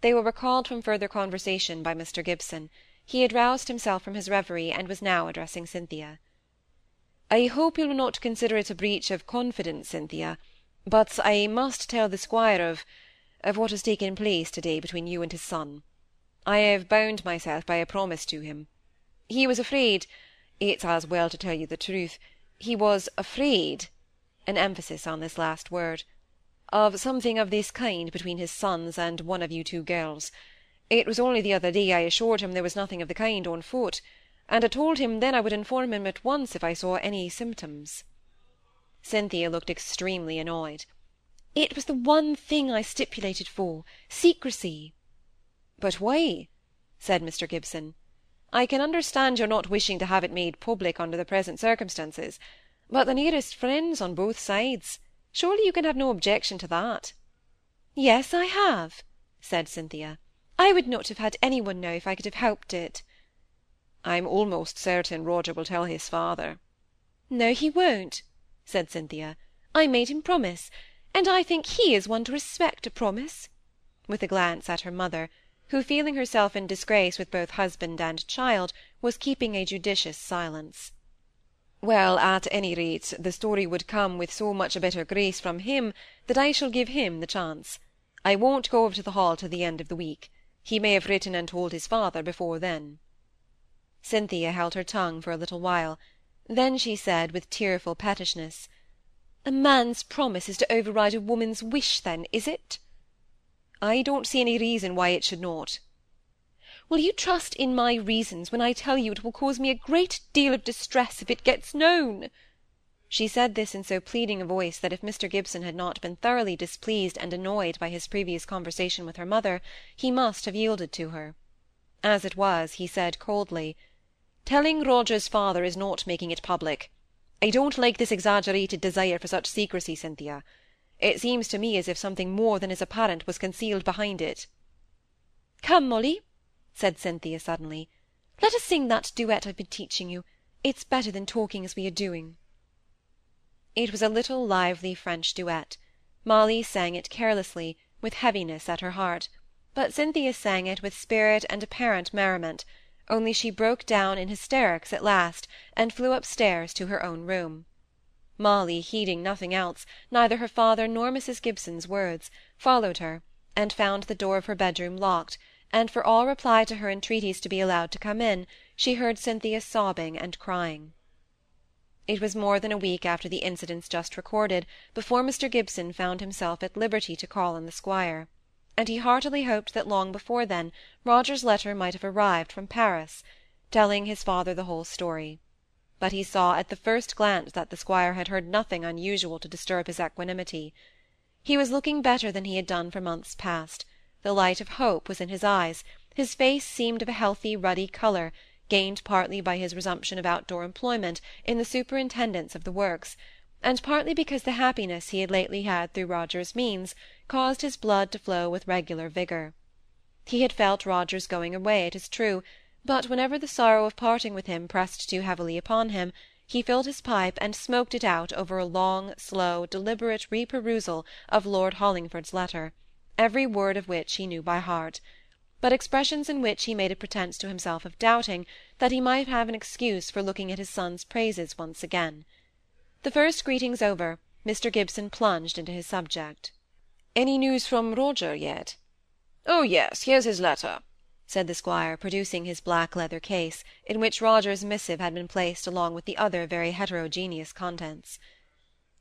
They were recalled from further conversation by Mr. Gibson. He had roused himself from his reverie, and was now addressing Cynthia. I hope you will not consider it a breach of confidence, Cynthia, but I must tell the squire of of what has taken place to-day between you and his son. I have bound myself by a promise to him. He was afraid it's as well to tell you the truth he was afraid an emphasis on this last word of something of this kind between his sons and one of you two girls. It was only the other day I assured him there was nothing of the kind on foot, and I told him then I would inform him at once if I saw any symptoms. Cynthia looked extremely annoyed. It was the one thing I stipulated for secrecy. But why? said Mr. Gibson. I can understand your not wishing to have it made public under the present circumstances, but the nearest friends on both sides. Surely you can have no objection to that. Yes, I have, said Cynthia. I would not have had any one know if I could have helped it. I'm almost certain Roger will tell his father. No, he won't, said Cynthia. I made him promise, and I think he is one to respect a promise, with a glance at her mother, who, feeling herself in disgrace with both husband and child, was keeping a judicious silence. Well, at any rate, the story would come with so much a better grace from him that I shall give him the chance. I won't go over to the Hall till the end of the week. He may have written and told his father before then. Cynthia held her tongue for a little while. Then she said, with tearful pettishness, "A man's promise is to override a woman's wish, then, is it?" "I don't see any reason why it should not." Will you trust in my reasons when I tell you it will cause me a great deal of distress if it gets known?" She said this in so pleading a voice that if Mr. Gibson had not been thoroughly displeased and annoyed by his previous conversation with her mother, he must have yielded to her. As it was, he said coldly, "Telling Roger's father is not making it public. I don't like this exaggerated desire for such secrecy, Cynthia. It seems to me as if something more than is apparent was concealed behind it." "Come, Molly said Cynthia suddenly. "Let us sing that duet I've been teaching you. It's better than talking as we are doing." It was a little lively French duet. Molly sang it carelessly, with heaviness at her heart, but Cynthia sang it with spirit and apparent merriment, only she broke down in hysterics at last, and flew upstairs to her own room. Molly, heeding nothing else, neither her father nor Mrs. Gibson's words, followed her, and found the door of her bedroom locked, and for all reply to her entreaties to be allowed to come in, she heard Cynthia sobbing and crying. It was more than a week after the incidents just recorded before Mr. Gibson found himself at liberty to call on the squire, and he heartily hoped that long before then Roger's letter might have arrived from Paris, telling his father the whole story. But he saw at the first glance that the squire had heard nothing unusual to disturb his equanimity. He was looking better than he had done for months past the light of hope was in his eyes, his face seemed of a healthy ruddy colour, gained partly by his resumption of outdoor employment in the superintendence of the works, and partly because the happiness he had lately had through Roger's means caused his blood to flow with regular vigour. He had felt Roger's going away, it is true, but whenever the sorrow of parting with him pressed too heavily upon him, he filled his pipe and smoked it out over a long, slow, deliberate reperusal of Lord Hollingford's letter every word of which he knew by heart, but expressions in which he made a pretence to himself of doubting, that he might have an excuse for looking at his son's praises once again. The first greetings over, Mr. Gibson plunged into his subject. "Any news from Roger yet?" "Oh yes, here's his letter," said the squire, producing his black leather case, in which Roger's missive had been placed along with the other very heterogeneous contents.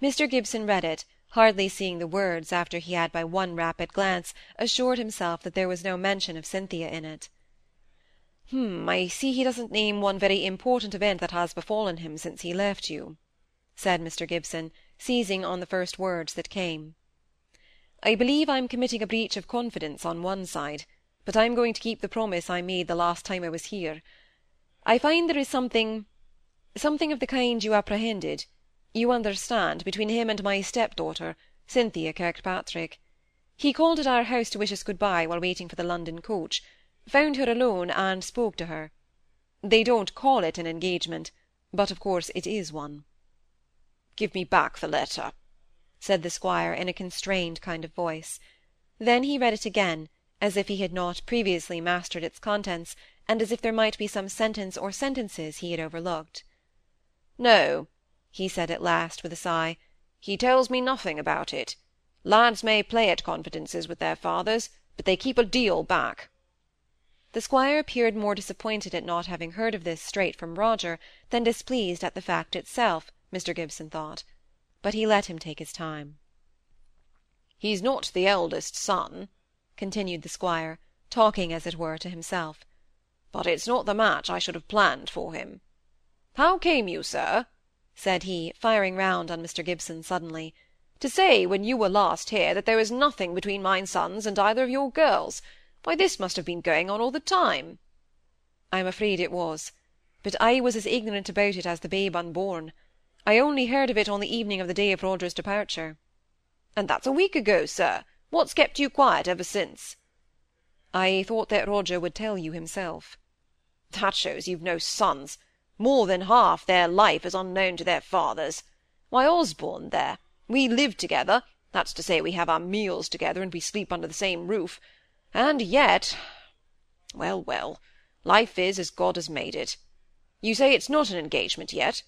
Mr. Gibson read it, hardly seeing the words after he had by one rapid glance assured himself that there was no mention of Cynthia in it. "Hm, I see he doesn't name one very important event that has befallen him since he left you," said Mr. Gibson, seizing on the first words that came. "I believe I'm committing a breach of confidence on one side, but I'm going to keep the promise I made the last time I was here. I find there is something something of the kind you apprehended you understand, between him and my step-daughter, Cynthia Kirkpatrick. He called at our house to wish us good-bye while waiting for the London coach, found her alone, and spoke to her. They don't call it an engagement, but of course it is one. Give me back the letter, said the squire in a constrained kind of voice. Then he read it again, as if he had not previously mastered its contents, and as if there might be some sentence or sentences he had overlooked. No, he said at last, with a sigh, he tells me nothing about it. Lads may play at confidences with their fathers, but they keep a deal back. The squire appeared more disappointed at not having heard of this straight from Roger than displeased at the fact itself, Mr. Gibson thought. But he let him take his time. He's not the eldest son, continued the squire, talking as it were to himself, but it's not the match I should have planned for him. How came you, sir, said he, firing round on Mr. Gibson suddenly, to say when you were last here that there was nothing between my sons and either of your girls? Why, this must have been going on all the time. I'm afraid it was, but I was as ignorant about it as the babe unborn. I only heard of it on the evening of the day of Roger's departure. And that's a week ago, sir. What's kept you quiet ever since? I thought that Roger would tell you himself. That shows you've no sons. More than half their life is unknown to their fathers. Why, Osborne there, we live together, that's to say we have our meals together, and we sleep under the same roof, and yet well, well, life is as God has made it. You say it's not an engagement yet?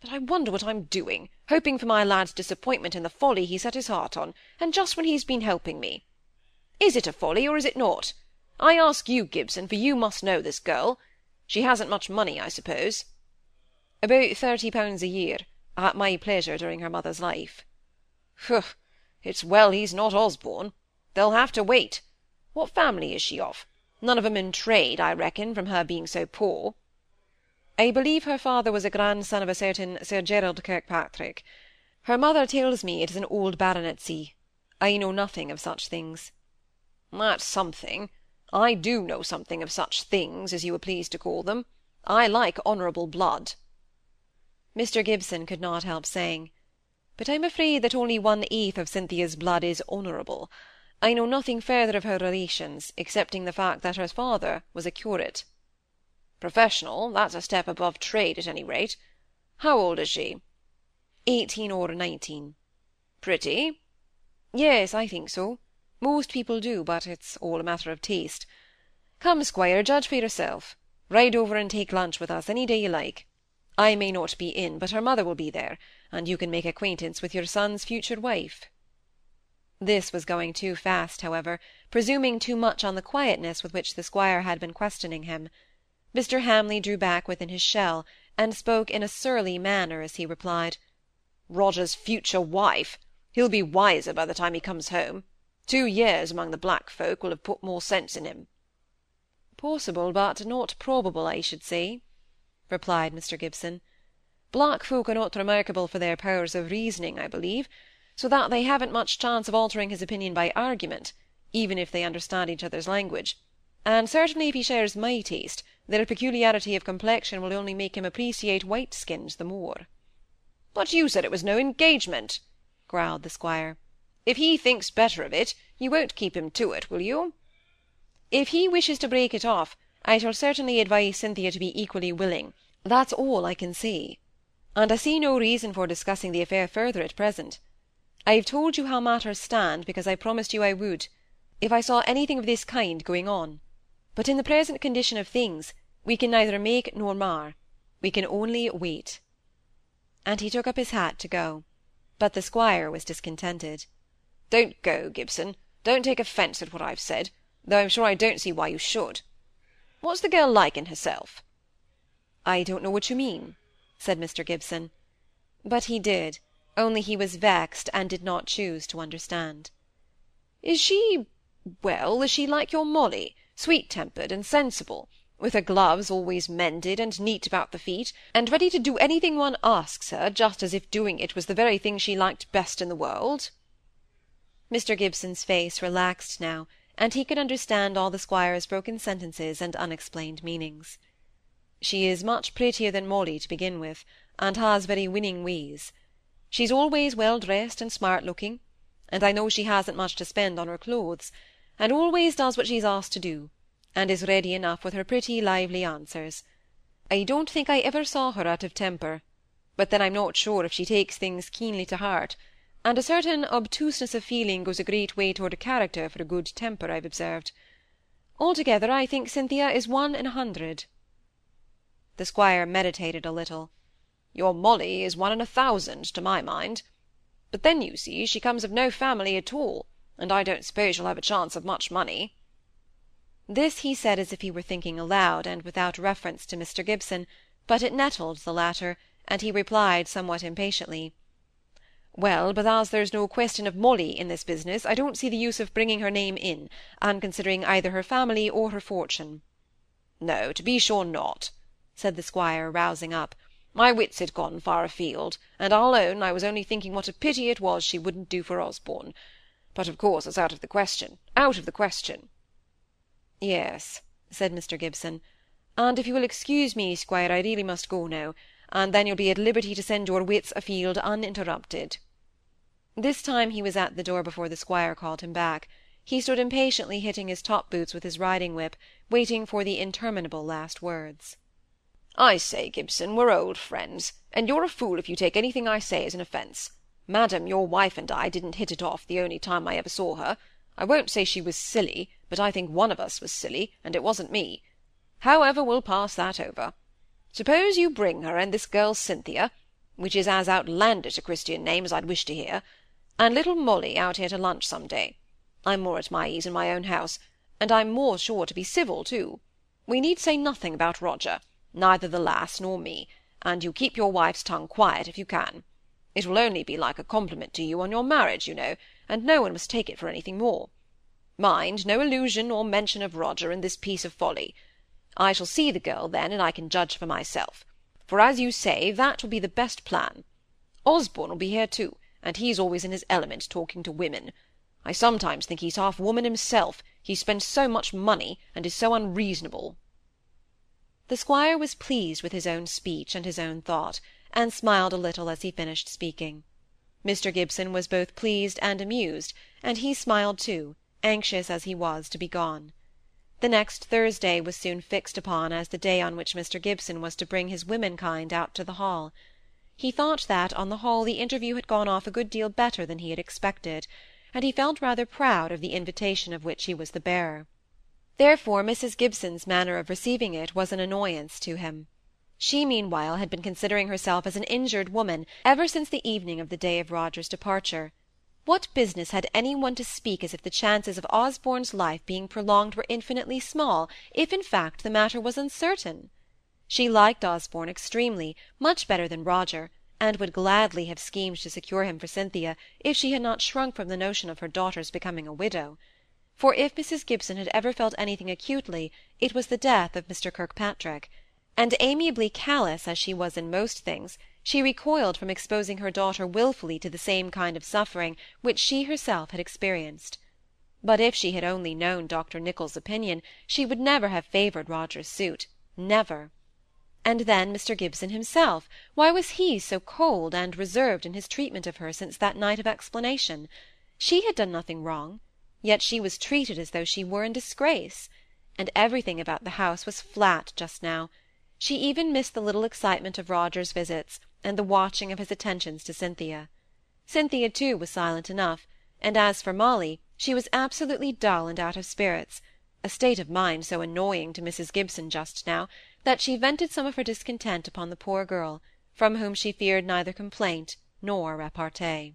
But I wonder what I'm doing, hoping for my lad's disappointment in the folly he set his heart on, and just when he's been helping me. Is it a folly, or is it not? I ask you, Gibson, for you must know this girl. She hasn't much money, I suppose? About thirty pounds a year, at my pleasure during her mother's life. Phew! It's well he's not Osborne. They'll have to wait. What family is she of? None of 'em in trade, I reckon, from her being so poor. I believe her father was a grandson of a certain Sir Gerald Kirkpatrick. Her mother tells me it is an old baronetcy. I know nothing of such things. That's something. I do know something of such things, as you were pleased to call them. I like honourable blood. Mr. Gibson could not help saying, But I'm afraid that only one-eighth of Cynthia's blood is honourable. I know nothing further of her relations, excepting the fact that her father was a curate. Professional, that's a step above trade, at any rate. How old is she? Eighteen or nineteen. Pretty? Yes, I think so. Most people do, but it's all a matter of taste. Come, squire, judge for yourself. Ride over and take lunch with us any day you like. I may not be in, but her mother will be there, and you can make acquaintance with your son's future wife. This was going too fast, however, presuming too much on the quietness with which the squire had been questioning him. Mr. Hamley drew back within his shell, and spoke in a surly manner as he replied, Roger's future wife! He'll be wiser by the time he comes home. Two years among the black folk will have put more sense in him. Possible, but not probable, I should say, replied Mr. Gibson. Black folk are not remarkable for their powers of reasoning, I believe so that they haven't much chance of altering his opinion by argument, even if they understand each other's language; and certainly if he shares my taste, their peculiarity of complexion will only make him appreciate white skins the more. But you said it was no engagement, growled the squire. If he thinks better of it, you won't keep him to it, will you? If he wishes to break it off, I shall certainly advise Cynthia to be equally willing. That's all I can say. And I see no reason for discussing the affair further at present. I have told you how matters stand, because I promised you I would, if I saw anything of this kind going on. But in the present condition of things, we can neither make nor mar. We can only wait. And he took up his hat to go. But the squire was discontented. Don't go, Gibson. Don't take offence at what I've said, though I'm sure I don't see why you should. What's the girl like in herself? I don't know what you mean, said Mr. Gibson. But he did only he was vexed, and did not choose to understand. Is she well, is she like your Molly, sweet-tempered and sensible, with her gloves always mended and neat about the feet, and ready to do anything one asks her, just as if doing it was the very thing she liked best in the world? Mr. Gibson's face relaxed now, and he could understand all the squire's broken sentences and unexplained meanings. She is much prettier than Molly to begin with, and has very winning ways. She's always well dressed and smart looking, and I know she hasn't much to spend on her clothes, and always does what she's asked to do, and is ready enough with her pretty lively answers. I don't think I ever saw her out of temper, but then I'm not sure if she takes things keenly to heart, and a certain obtuseness of feeling goes a great way toward a character for a good temper, I've observed. Altogether, I think Cynthia is one in a hundred. The squire meditated a little. Your Molly is one in a thousand, to my mind. But then, you see, she comes of no family at all, and I don't suppose she'll have a chance of much money. This he said as if he were thinking aloud, and without reference to Mr. Gibson, but it nettled the latter, and he replied somewhat impatiently, "Well, but as there's no question of Molly in this business, I don't see the use of bringing her name in, and considering either her family or her fortune." "No, to be sure not," said the squire, rousing up. My wits had gone far afield, and I'll own I was only thinking what a pity it was she wouldn't do for Osborne. But of course it's out of the question out of the question." "Yes," said Mr. Gibson; "and if you will excuse me, squire, I really must go now, and then you'll be at liberty to send your wits afield uninterrupted." This time he was at the door before the squire called him back. He stood impatiently hitting his top boots with his riding whip, waiting for the interminable last words. I say, Gibson, we're old friends, and you're a fool if you take anything I say as an offence. Madam, your wife and I didn't hit it off the only time I ever saw her. I won't say she was silly, but I think one of us was silly, and it wasn't me. However, we'll pass that over. Suppose you bring her and this girl Cynthia, which is as outlandish a Christian name as I'd wish to hear, and little Molly out here to lunch some day. I'm more at my ease in my own house, and I'm more sure to be civil too. We need say nothing about Roger neither the lass nor me, and you keep your wife's tongue quiet if you can. It will only be like a compliment to you on your marriage, you know, and no one must take it for anything more. Mind, no allusion or mention of Roger in this piece of folly. I shall see the girl then, and I can judge for myself; for, as you say, that will be the best plan. Osborne will be here too, and he's always in his element talking to women. I sometimes think he's half woman himself, he spends so much money, and is so unreasonable. The squire was pleased with his own speech and his own thought, and smiled a little as he finished speaking. Mr. Gibson was both pleased and amused, and he smiled too, anxious as he was to be gone. The next Thursday was soon fixed upon as the day on which Mr. Gibson was to bring his womenkind out to the Hall. He thought that, on the whole, the interview had gone off a good deal better than he had expected, and he felt rather proud of the invitation of which he was the bearer. Therefore Mrs. Gibson's manner of receiving it was an annoyance to him. She meanwhile had been considering herself as an injured woman ever since the evening of the day of Roger's departure. What business had any one to speak as if the chances of Osborne's life being prolonged were infinitely small, if in fact the matter was uncertain? She liked Osborne extremely, much better than Roger, and would gladly have schemed to secure him for Cynthia, if she had not shrunk from the notion of her daughter's becoming a widow for if Mrs. Gibson had ever felt anything acutely, it was the death of Mr. Kirkpatrick; and amiably callous as she was in most things, she recoiled from exposing her daughter wilfully to the same kind of suffering which she herself had experienced. But if she had only known Dr. Nicholls' opinion, she would never have favoured Roger's suit, never. And then Mr. Gibson himself, why was he so cold and reserved in his treatment of her since that night of explanation? She had done nothing wrong yet she was treated as though she were in disgrace and everything about the house was flat just now she even missed the little excitement of roger's visits and the watching of his attentions to cynthia. Cynthia too was silent enough and as for molly she was absolutely dull and out of spirits a state of mind so annoying to mrs gibson just now that she vented some of her discontent upon the poor girl from whom she feared neither complaint nor repartee